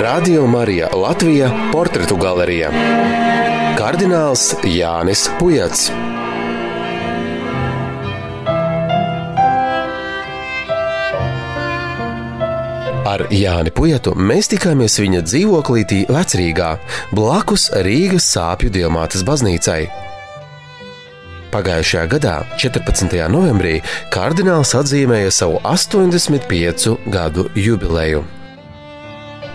Radio Marija Latvija - portretu galerija Kardināls Jānis Pujats. Ar Jāni Pujatu mēs tikāmies viņa dzīvoklītī Vecrīgā, blakus Rīgas sāpju diamātas baznīcai. Pagājušajā gadā, 14. novembrī, kardināls atzīmēja savu 85 gadu jubileju.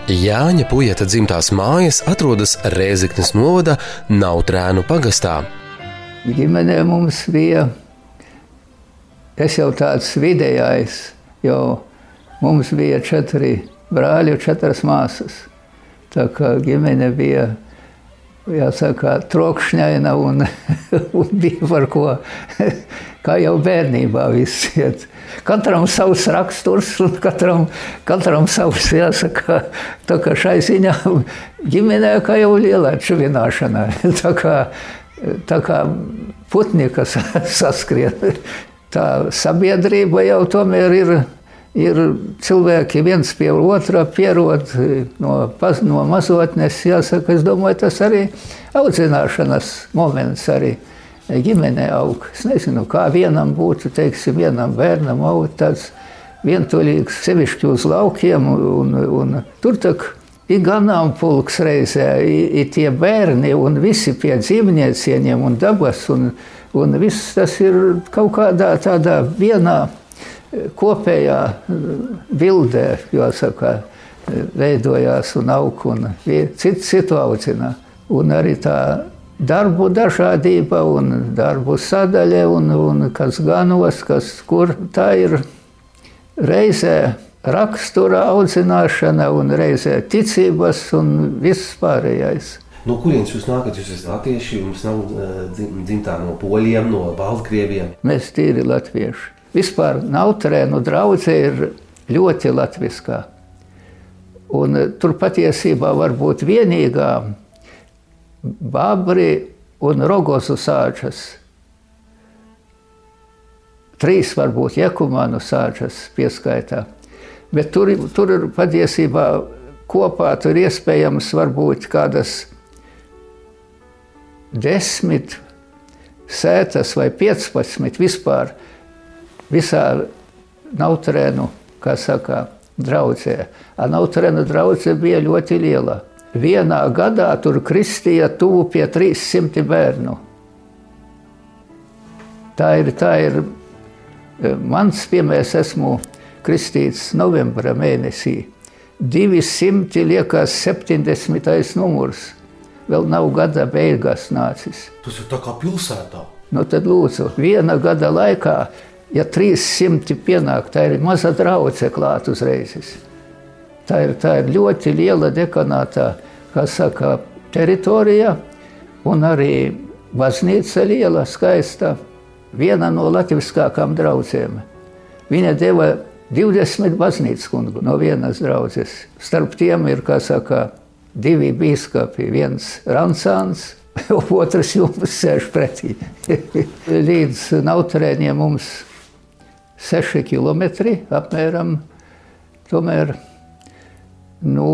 Jāņa Pujata dzimtās mājas atrodas Rēzeknes novada Nautrēnu pagastā. Ģimenē mums bija es jau tāds vidējais, jo mums bija četri brāļi un četras māsas. Tā kā ģimene bija jāsaka, trokšņaina un, un bija par ko, kā jau bērnībā viss iet. Katram savs raksturs un katram, katram savs, jāsaka, tā kā šai ziņā ģimenē kā jau lielā čuvināšanā. Tā kā, tā kā putni, kas saskrien. Tā sabiedrība jau tomēr ir ir cilvēki viens pie otra pierod no, no mazotnes. Jāsaka, es domāju, tas arī audzināšanas moments arī ģimenē aug. Es nezinu, kā vienam būtu, teiksim, vienam bērnam augt tāds vientuļīgs, sevišķi uz laukiem, un, un tur tak ir ganāmpulks reizē, ir tie bērni un visi pie dzīvniecieniem un dabas, un, un viss tas ir kaut kādā tādā vienā kopējā bildē, jāsaka, veidojās un aug un cits citu audzina. Un arī tā darbu dažādība un darbu sadaļa un, un kas ganos, kas kur tā ir reizē rakstura audzināšana un reizē ticības un viss pārējais. No kurienes jūs nākat? Jūs esat latvieši, jums nav dzimtā no poļiem, no baltkrieviem? Mēs tīri latvieši. Vispār Nautrēnu draudzē ir ļoti latviskā. Un eh, tur patiesībā var būt vienīgā Babri un Rogozu sāčas. Trīs varbūt Jekumānu sāčas pieskaitā. Bet tur, tur ir patiesībā kopā tur iespējams varbūt kādas desmit sētas vai piecpadsmit vispār visā Nautrēnu, kā saka, draudzē. Nautrēna draudzē bija ļoti liela. Vienā gadā tur kristīja tuvu pie 300 bērnu. Tā ir, tā ir mans piemērs, esmu kristīts novembra mēnesī. 200 liekas 70. numurs. Vēl nav gada beigās nācis. Tas ir tā kā pilsētā. Nu tad lūdzu, viena gada laikā ja 300 pienāk, tā ir maza draudzene klāt uzreiz. Tā ir, tā ir ļoti liela dekanātā, kā saka, teritorija, un arī baznīca liela, skaista. Viena no latviskākām draudzēm. Viņa deva 20 baznīcas kungu no vienas draudzes. Starp tiem ir, kā saka, divi biskupi, viens Ransāns, otrs jums sēž pretī. Līdz nautrēņiem mums 6 km apmēram. Tomēr, nu,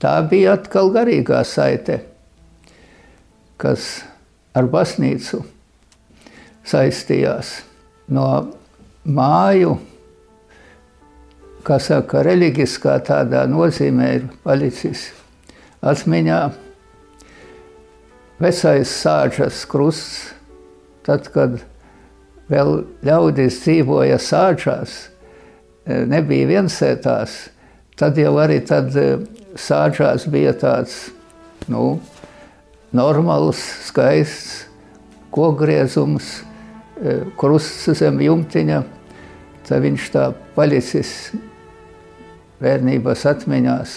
tā bija atkal garīgā saite, kas ar baznīcu saistījās no māju, kā saka, reliģiskā tādā nozīmē ir palicis atmiņā vecais sāģas krusts, tad, kad vēl ļaudis dzīvoja sāčās, e, nebija viensētās, tad jau arī tad e, sāčās bija tāds, nu, normāls, skaists kokgriezums, e, krusts zem jumtiņa, tad viņš tā palicis bērnības atmiņās,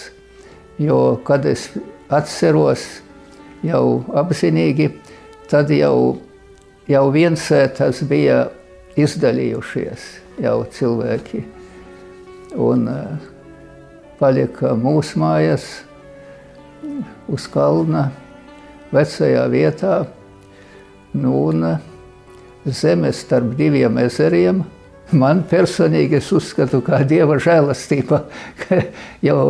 jo, kad es atceros jau apzinīgi, tad jau jau viensētas bija izdalījušies jau cilvēki. Un uh, palika mūsu mājas uz kalna vecajā vietā. Nu, un uh, zeme starp diviem ezeriem. Man personīgi es uzskatu, kā dieva žēlastība, ka jau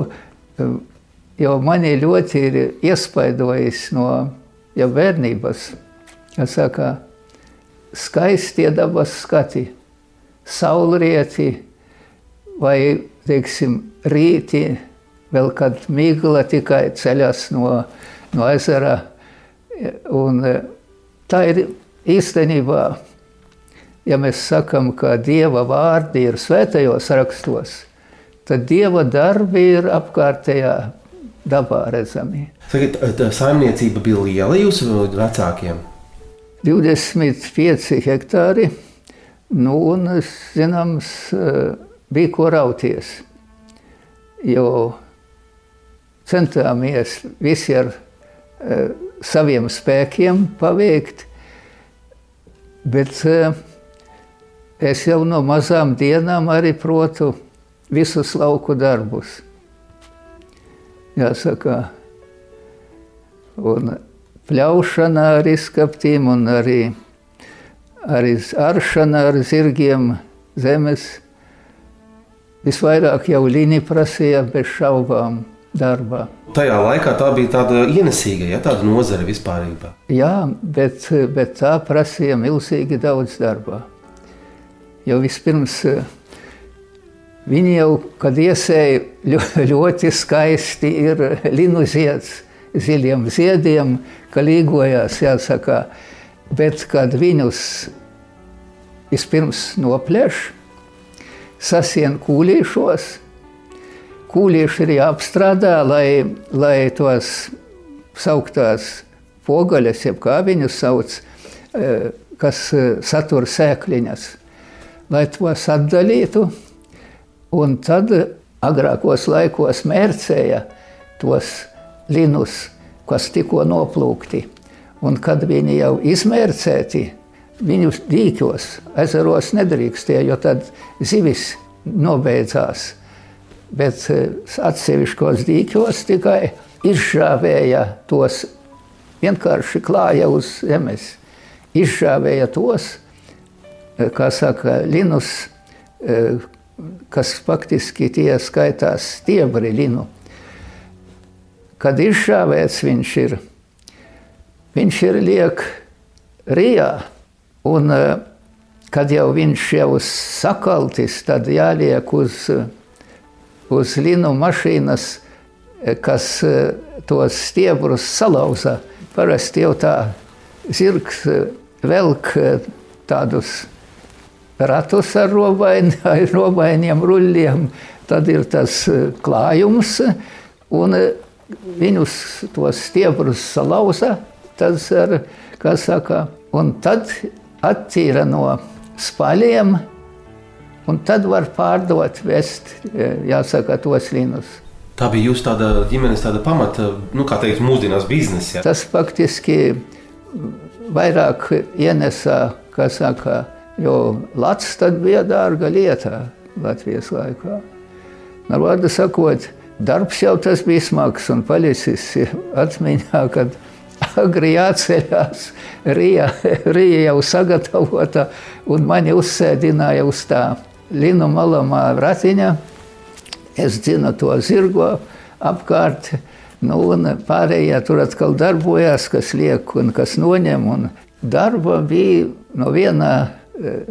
jo mani ļoti ir iespaidojis no jau bērnības, kas saka, skaistie dabas skati, saulrieti vai, teiksim, rīti, vēl kad migla tikai ceļas no, no ezera. Un tā ir īstenībā, ja mēs sakam, ka Dieva vārdi ir svētajos rakstos, tad Dieva darbi ir apkārtējā dabā redzami. Tā saimniecība bija liela jūsu vecākiem? 25 hektāri, nu un, zināms, bija ko rauties, jo centāmies visi ar uh, saviem spēkiem paveikt, bet uh, es jau no mazām dienām arī protu visus lauku darbus. Jāsaka, un pļaušana ar izskaptīm un arī, arī aršana ar zirgiem zemes. Visvairāk jau līnija prasīja bez šaubām darbā. Tajā laikā tā bija tāda ienesīga, ja tāda nozare vispār. Jā, bet, bet tā prasīja milzīgi daudz darba. Jo vispirms viņi jau, kad iesēja ļoti skaisti, ir linu zieds, ziļiem ziediem, ka līgojās, jāsaka, bet kad viņus vispirms noplēš, sasien kūlīšos, kūlīši ir jāapstrādā, lai, lai tos sauktās pogaļas, jeb kā viņus sauc, e, kas e, satur sēkliņas, lai tos atdalītu, un tad agrākos laikos mērcēja tos linus, kas tikko noplūkti, un kad viņi jau izmērcēti, viņus dīķos, ezeros nedrīkstēja, jo tad zivis nobeidzās bet eh, atsevišķos dīķos tikai izšāvēja tos, vienkārši klāja uz zemes. Izšāvēja tos, eh, kā saka, linus, eh, kas faktiski tie skaitās stiebri linu. Kad izšāvēts viņš ir, viņš ir liek rijā, un kad jau viņš jau sakaltis, tad jāliek uz uz linu mašīnas, eh, kas tos stiebrus salauza. Parasti jau tā zirgs velk tādus ratus ar robaini, robainiem ruļļiem, tad ir tas klājums, un viņus tos stiebrus salauza, tas ar, kā saka, un tad attīra no spaļiem, Un tad var pārdot, vest, e, jāsaka, tos linus. Tā bija jūsu tāda ģimenes tāda pamata, nu, kā teikt, mūsdienās biznesa. Ja? Tas faktiski vairāk ienesa, kā saka, jo Latvijas tad bija dārga lieta Latvijas laikā. Ar vārdu sakot, darbs jau tas bija smags un palicis atmiņā, kad agri jāceļās, Rija, Rija jau sagatavota un mani uzsēdināja uz tā Linu malamā ratiņā. Es dzinu to zirgo apkārt. Nu, un pārējie tur atkal darbojās, kas liek un kas noņem. Un darba bija no vienā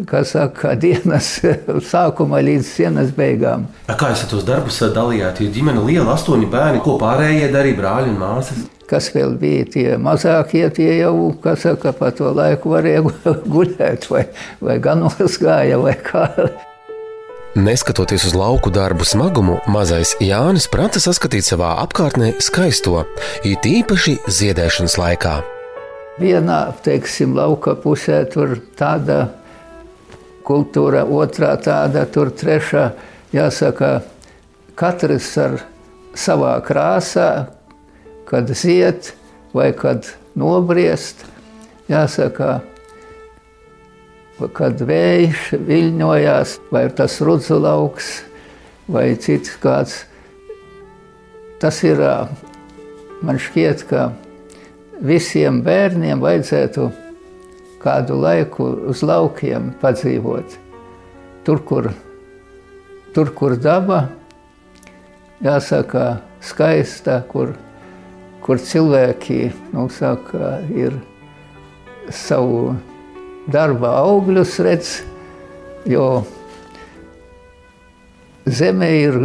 kas saka, dienas sākuma līdz dienas beigām. Kā jūs tos darbus dalījāt? Jo ģimene liela, astoņi bērni, ko pārējie darīja brāļi un māsas. Kas vēl bija tie mazākie, tie jau, kas saka, pa to laiku varēja guļēt vai, vai ganos gāja vai kā. Neskatoties uz lauku darbu smagumu, mazais Jānis prata saskatīt savā apkārtnē skaisto, it īpaši ziedēšanas laikā. Vienā, teiksim, lauka pusē tur tāda kultūra, otrā tāda, tur trešā, jāsaka, katrs ar savā krāsā, kad ziet vai kad nobriest, jāsaka, kad vējš viļņojās, vai tas rudzu lauks, vai cits kāds. Tas ir, man šķiet, ka visiem bērniem vajadzētu kādu laiku uz laukiem padzīvot. Tur, kur, tur, kur daba, jāsaka, skaista, kur, kur cilvēki nu, saka, ir savu darba augļus redz, jo zeme ir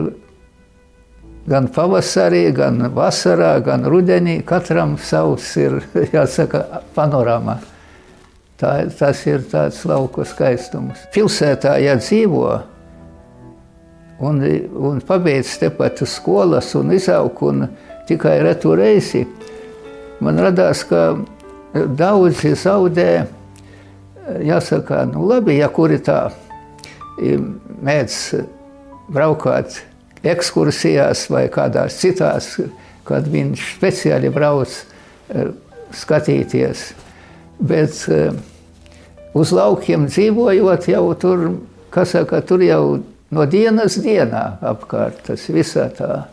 gan pavasarī, gan vasarā, gan rudenī. Katram savs ir, jāsaka, panorāma. Tā, tas ir tāds lauku skaistums. Pilsētā, ja dzīvo un, un pabeidz tepat skolas un izaug un tikai retu reizi, man radās, ka daudzi zaudē, jāsaka, nu labi, ja kuri tā mēdz braukāt ekskursijās vai kādās citās, kad viņš speciāli brauc eh, skatīties. Bet eh, uz laukiem dzīvojot, jau tur, saka, tur jau no dienas dienā apkārt tas visā tā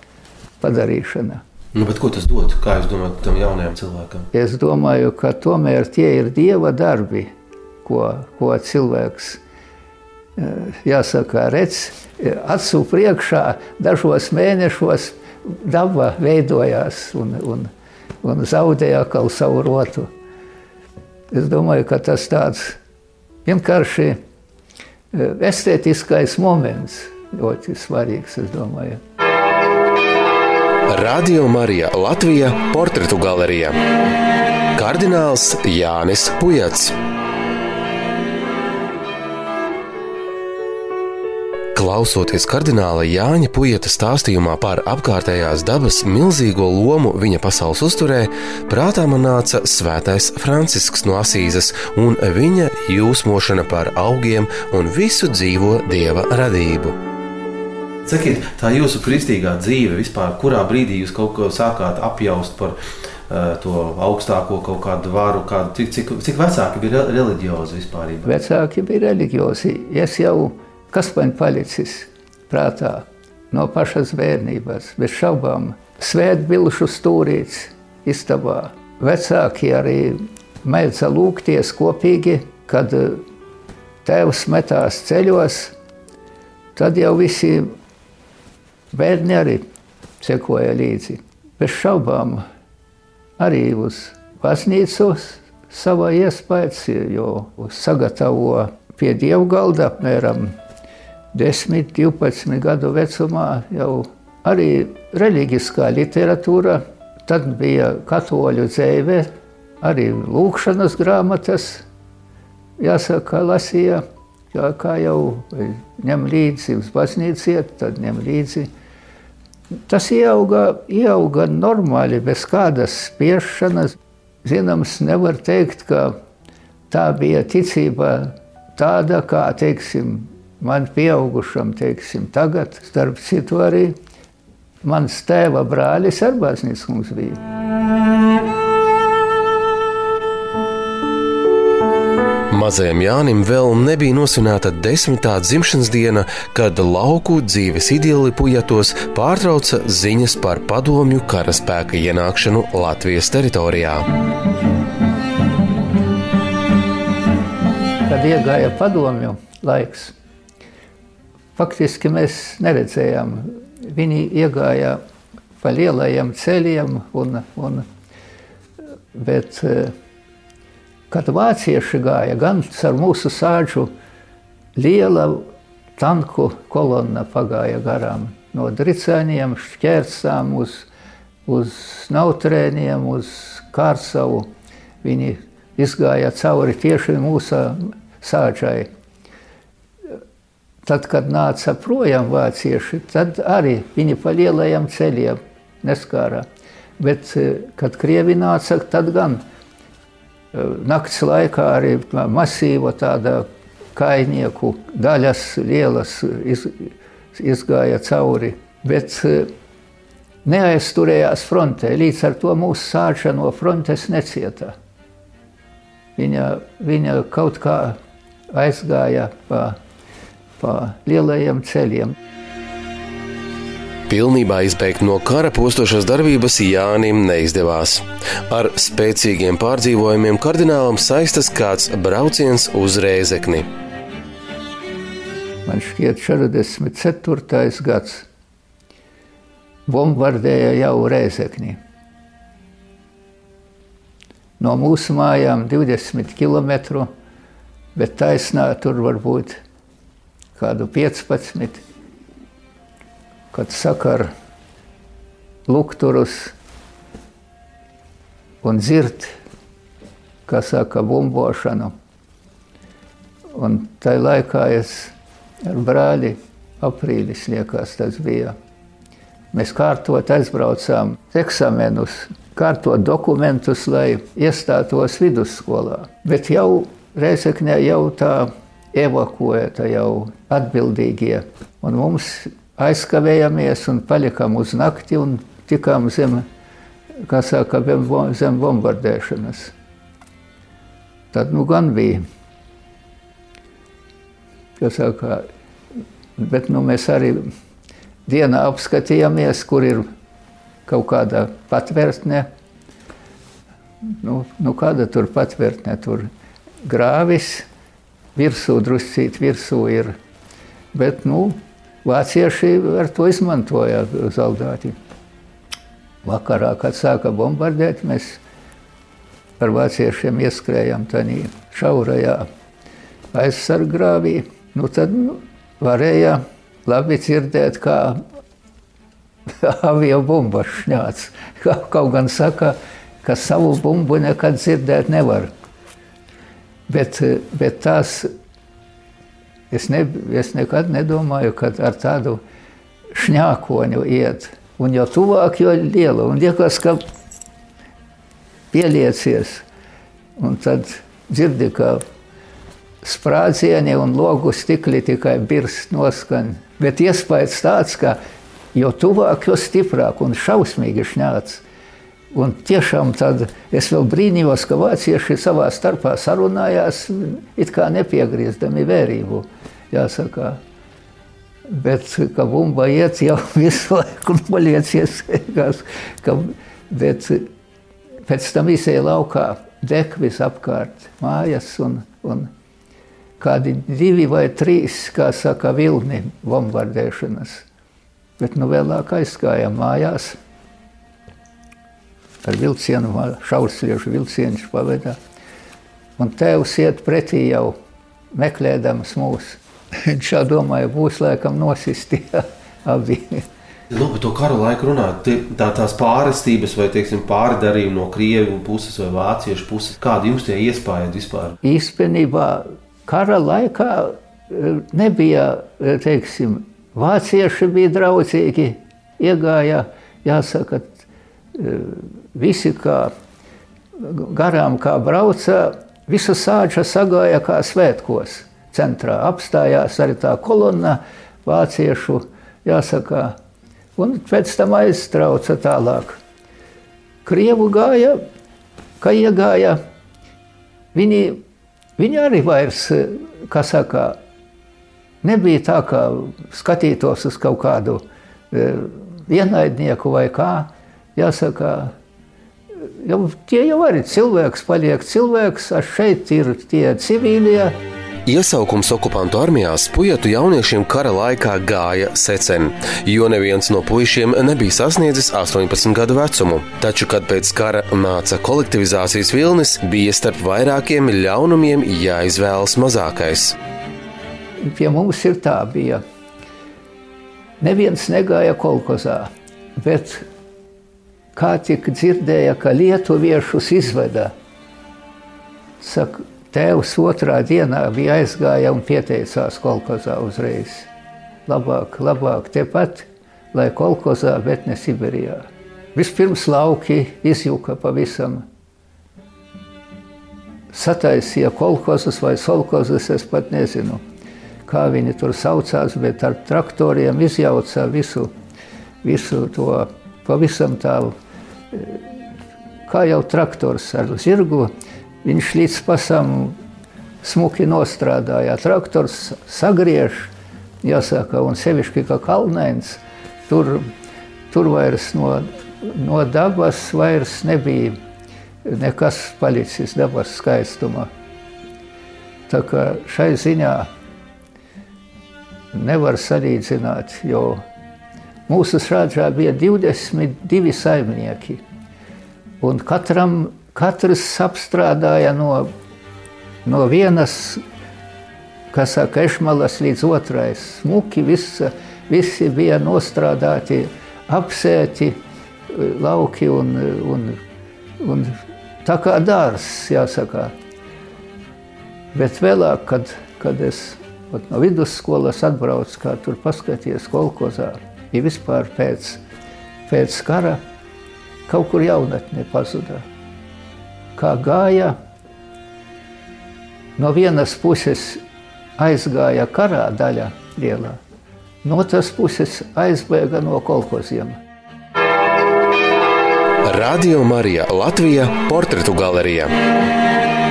padarīšana. Nu, ko tas dod? Kā jūs domājat tam jaunajam cilvēkam? Es domāju, ka tomēr tie ir dieva darbi, ko, ko cilvēks eh, jāsaka, redz acu priekšā dažos mēnešos daba veidojās un, un, un zaudēja atkal savu rotu. Es domāju, ka tas tāds vienkārši e, estētiskais moments ļoti svarīgs, es domāju. Radio Marija Latvija portretu galerija Kardināls Jānis Pujats. Klausoties kardināla Jāņa Pujata stāstījumā par apkārtējās dabas milzīgo lomu viņa pasaules uzturē, prātā man nāca svētais Francisks no Asīzes un viņa jūsmošana par augiem un visu dzīvo dieva radību. Sakiet, tā jūsu kristīgā dzīve vispār, kurā brīdī jūs kaut ko sākāt apjaust par uh, to augstāko kaut kādu varu, kādu, cik, cik, cik vecāki bija reliģiozi vispār? Vecāki bija reliģiozi. Es jau Kas man palicis prātā no pašas bērnības, bez šaubām, svētbilšu stūrīts istabā. Vecāki arī mēdza lūgties kopīgi, kad eh, tēvs metās ceļos, tad jau visi bērni arī sekoja līdzi. Bez šaubām arī uz baznīcu savā iespējas, jo sagatavo pie dievgalda apmēram 10, 12 gadu vecumā jau arī reliģiskā literatūra, tad bija katoļu dzīve, arī lūkšanas grāmatas, jāsaka, lasīja, kā, kā jau ņem līdzi uz baznīcu iet, tad ņem līdzi. Tas ieauga, ieauga normāli, bez kādas spiešanas. Zināms, nevar teikt, ka tā bija ticība tāda, kā, teiksim, man pieaugušam, teiksim, tagad, starp citu, arī mans tēva brālis ar baznīcu mums bija. Mazajam Jānim vēl nebija nosvinēta desmitā dzimšanas diena, kad lauku dzīves idili pujatos pārtrauca ziņas par padomju karaspēka ienākšanu Latvijas teritorijā. Kad iegāja padomju laiks, faktiski mēs neredzējām. Viņi iegāja pa lielajiem ceļiem, un, un, bet kad vācieši gāja gan ar mūsu sāģu, liela tanku kolonna pagāja garām no dricēniem, šķērsām uz, uz nautrēniem, uz kārsavu. Viņi izgāja cauri tieši mūsu sāģai. Tad, kad nāca projām vācieši, tad arī viņi pa lielajiem ceļiem neskārā. Bet, eh, kad krievi nāca, tad gan eh, nakts laikā arī masīva tāda kainieku daļas lielas iz, izgāja cauri. Bet eh, neaizturējās frontē, līdz ar to mūsu sāča no frontes necieta. Viņa, viņa kaut kā aizgāja pa pa lielajiem ceļiem. Pilnībā izbeigt no kara postošās darbības Jānim neizdevās. Ar spēcīgiem pārdzīvojumiem kardinālam saistas kāds brauciens uz Rēzekni. Man šķiet, 44. gads. bombardēja jau Rēzekni. No mūsu mājām 20 km, bet taisnā tur var būt kādu 15, kad sakar lukturus un dzird, kā saka, bumbošanu. Un tajā laikā es ar brāli aprīlis, liekas, tas bija. Mēs kārtot aizbraucām eksamenus, kārtot dokumentus, lai iestātos vidusskolā. Bet jau Reizeknē jau tā evakuēta jau atbildīgie. Un mums aizkavējāmies un palikām uz nakti un tikām zem, kā saka, zem bombardēšanas. Tad nu gan bija. Saka, bet nu, mēs arī dienā apskatījāmies, kur ir kaut kāda patvērtne. Nu, nu kāda tur patvērtne? Tur grāvis, virsū druscīt virsū ir. Bet, nu, vācieši ar to izmantoja zaldāti. Vakarā, kad sāka bombardēt, mēs ar vāciešiem ieskrējām tādā šaurajā aizsarggrāvī. Nu, tad nu, varēja labi dzirdēt, kā avio bumba šņāc. Kaut gan saka, ka savu bumbu nekad dzirdēt nevar. Bet, bet tās es, ne, es nekad nedomāju, ka ar tādu šņākoņu iet. Un jo tuvāk, jo liela. Un liekas, ka pieliecies. Un tad dzirdi, ka sprādzieni un logu stikli tikai birst noskan. Bet iespējas tāds, ka jo tuvāk, jo stiprāk un šausmīgi šņāts. Un tiešām tad es vēl brīnījos, ka vācieši savā starpā sarunājās, it kā nepiegriezdami vērību, jāsaka. Bet, ka bumba iet jau visu laiku un paliecies, ka, bet pēc tam izēja laukā dek visapkārt mājas un, un kādi divi vai trīs, kā saka, vilni bombardēšanas. Bet nu vēlāk aizgājām mājās ar vilcienu, šausliešu vilcienu pavedā. Un tēvs iet pretī jau meklēdams mūs. Viņš jau domāja, būs laikam nosisti abi. Nu, par to kara laiku runāt, tā, tās pārestības vai teiksim, pārdarījumi no krievu puses vai vāciešu puses. Kāda jums tie iespēja vispār? Īstenībā kara laikā eh, nebija, eh, teiksim, vācieši bija draudzīgi, iegāja, jāsaka, visi kā garām kā brauca, visa sāģa sagāja kā svētkos centrā. Apstājās arī tā kolonna vāciešu, jāsaka, un pēc tam aiztrauca tālāk. Krievu gāja, ka iegāja, viņi, viņi arī vairs, kā saka, nebija tā, ka skatītos uz kaut kādu e, ienaidnieku vai kā, jāsaka, jau, tie jau arī cilvēks paliek cilvēks, ar šeit ir tie civilie, Iesaukums okupantu armijās pujatu jauniešiem kara laikā gāja secen, jo neviens no puišiem nebija sasniedzis 18 gadu vecumu. Taču, kad pēc kara nāca kolektivizācijas vilnis, bija starp vairākiem ļaunumiem jāizvēlas mazākais. Pie mums ir tā bija. Neviens negāja kolkozā, bet kā tik dzirdēja, ka lietuviešus izveda, saka, Tēvs otrā dienā bija aizgāja un pieteicās kolkozā uzreiz. Labāk, labāk tepat, lai kolkozā, bet ne Siberijā. Vispirms lauki izjuka pavisam. Sataisīja kolkozus vai solkozus, es pat nezinu, kā viņi tur saucās, bet ar traktoriem izjauca visu, visu to pavisam tālu, kā jau traktors ar zirgu, Viņš līdz pasam smuki nostrādāja. Traktors sagriež, jāsaka, un sevišķi kā kalnēns, tur, tur vairs no, no dabas vairs nebija nekas palicis dabas skaistumā. Tā kā šai ziņā nevar salīdzināt, jo mūsu šādā bija 22 saimnieki. Un katram, katrs apstrādāja no, no vienas, kas saka, ešmalas līdz otrai. Smuki visa, visi bija nostrādāti, apsēti lauki un, un, un tā kā dārzs, jāsaka. Bet vēlāk, kad, kad es no vidusskolas atbraucu, kā tur paskaties kolkozā, ja vispār pēc, pēc kara kaut kur jaunatne pazuda. Kā gāja, no vienas puses aizgāja karā daļa lielā, no otras puses aizbēga no kolkoziem. Radio Marija Latvija portretu galerijā.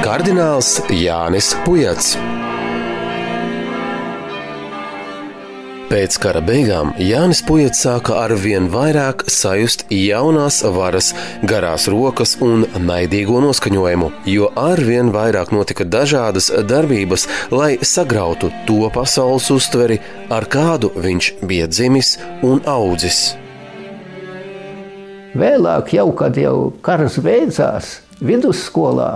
Kardināls Jānis Pujats. Pēc kara beigām Jānis Pujats sāka ar vien vairāk sajust jaunās varas, garās rokas un naidīgo noskaņojumu, jo ar vien vairāk notika dažādas darbības, lai sagrautu to pasaules uztveri, ar kādu viņš bija dzimis un audzis. Vēlāk, jau kad jau karas beidzās, vidusskolā,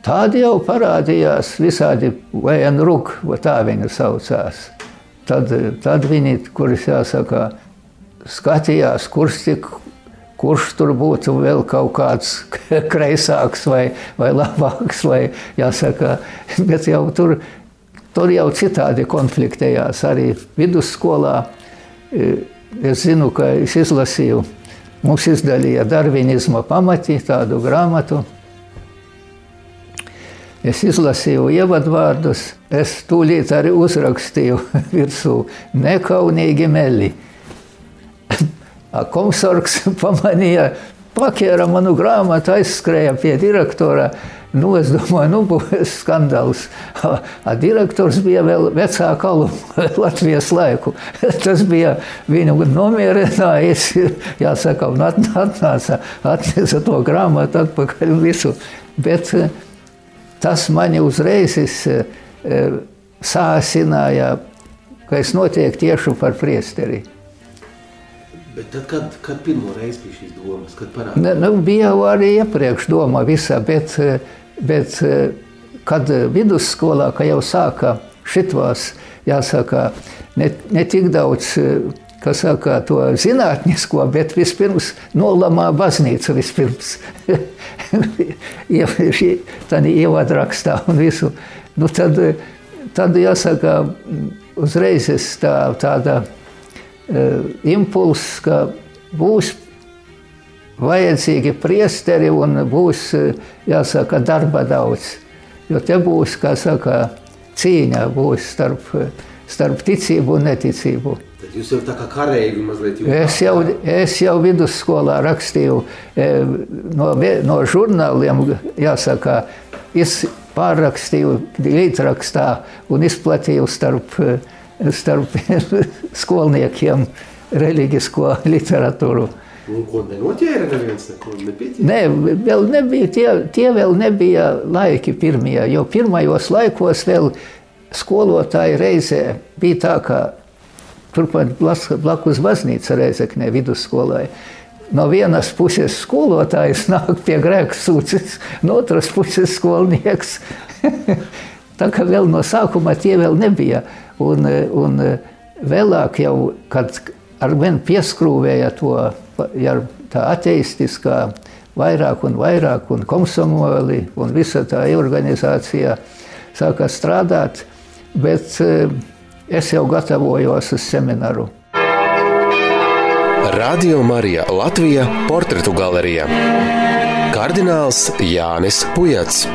tādi jau parādījās visādi vēnruk, vai tā viņa saucās. Tad, tad viņi, kurus jāsaka, skatījās, kurš tik kurš tur būtu vēl kaut kāds kreisāks vai, vai labāks, vai jāsaka, bet jau tur, tur jau citādi konfliktējās arī vidusskolā. Es zinu, ka es izlasīju Mums izdalīja darvinisma pamatī tādu grāmatu. Es izlasīju ievadvārdus, es tūlīt arī uzrakstīju virsū nekaunīgi meli. Komsorgs pamanīja, paķēra manu grāmatu, aizskrēja pie direktora Nu, es domāju, nu, būs skandāls. A, direktors bija vēl vecāka Latvijas laiku. Tas bija viņu nomierinājis, jāsaka, un atnāca, atnesa to grāmatu atpakaļ visu. Bet eh, tas mani uzreiz eh, sāsināja, ka es notiek tieši par priesteri. Bet tad, kad, kad pirmo reizi bija šīs domas, kad parādījās? Ne, nu, bija jau arī iepriekš doma visā, bet uh, Bet, kad vidusskolā, ka jau sāka šitvās, jāsaka, ne, ne tik daudz eh, saka, to zinātnisko, bet vispirms nolamā baznīca vispirms. Tādā ievadrakstā un visu. Nu, tad, tad jāsaka, uzreiz tā, tāda uh, impulss, ka būs vajadzīgi priesteri un būs, jāsaka, darba daudz. Jo te būs, kā saka, cīņa būs starp, starp ticību un neticību. Tad jūs jau tā kā kareivi mazliet jūtat. Es jau, es jau vidusskolā rakstīju e, no, no žurnāliem, jāsaka, es pārrakstīju līdzrakstā un izplatīju starp, starp skolniekiem reliģisko literatūru. Un ko nenoķēra neviens, neko nepieķēra? Nē, vēl nebija, tie, tie vēl nebija laiki pirmie, jo pirmajos laikos vēl skolotāji reizē bija tā, ka turpat blakus baznīca Reizeknē vidusskolai. No vienas puses skolotājs nāk pie grēka sūdzes, no otras puses skolnieks. tā kā vēl no sākuma tie vēl nebija. Un, un vēlāk jau, kad ar vien pieskrūvēja to ja tā ateistiskā vairāk un vairāk, un komsomoli, un visa tā organizācija sāka strādāt, bet es jau gatavojos uz semināru. Radio Marija Latvija portretu galerijā. Kardināls Jānis Pujats.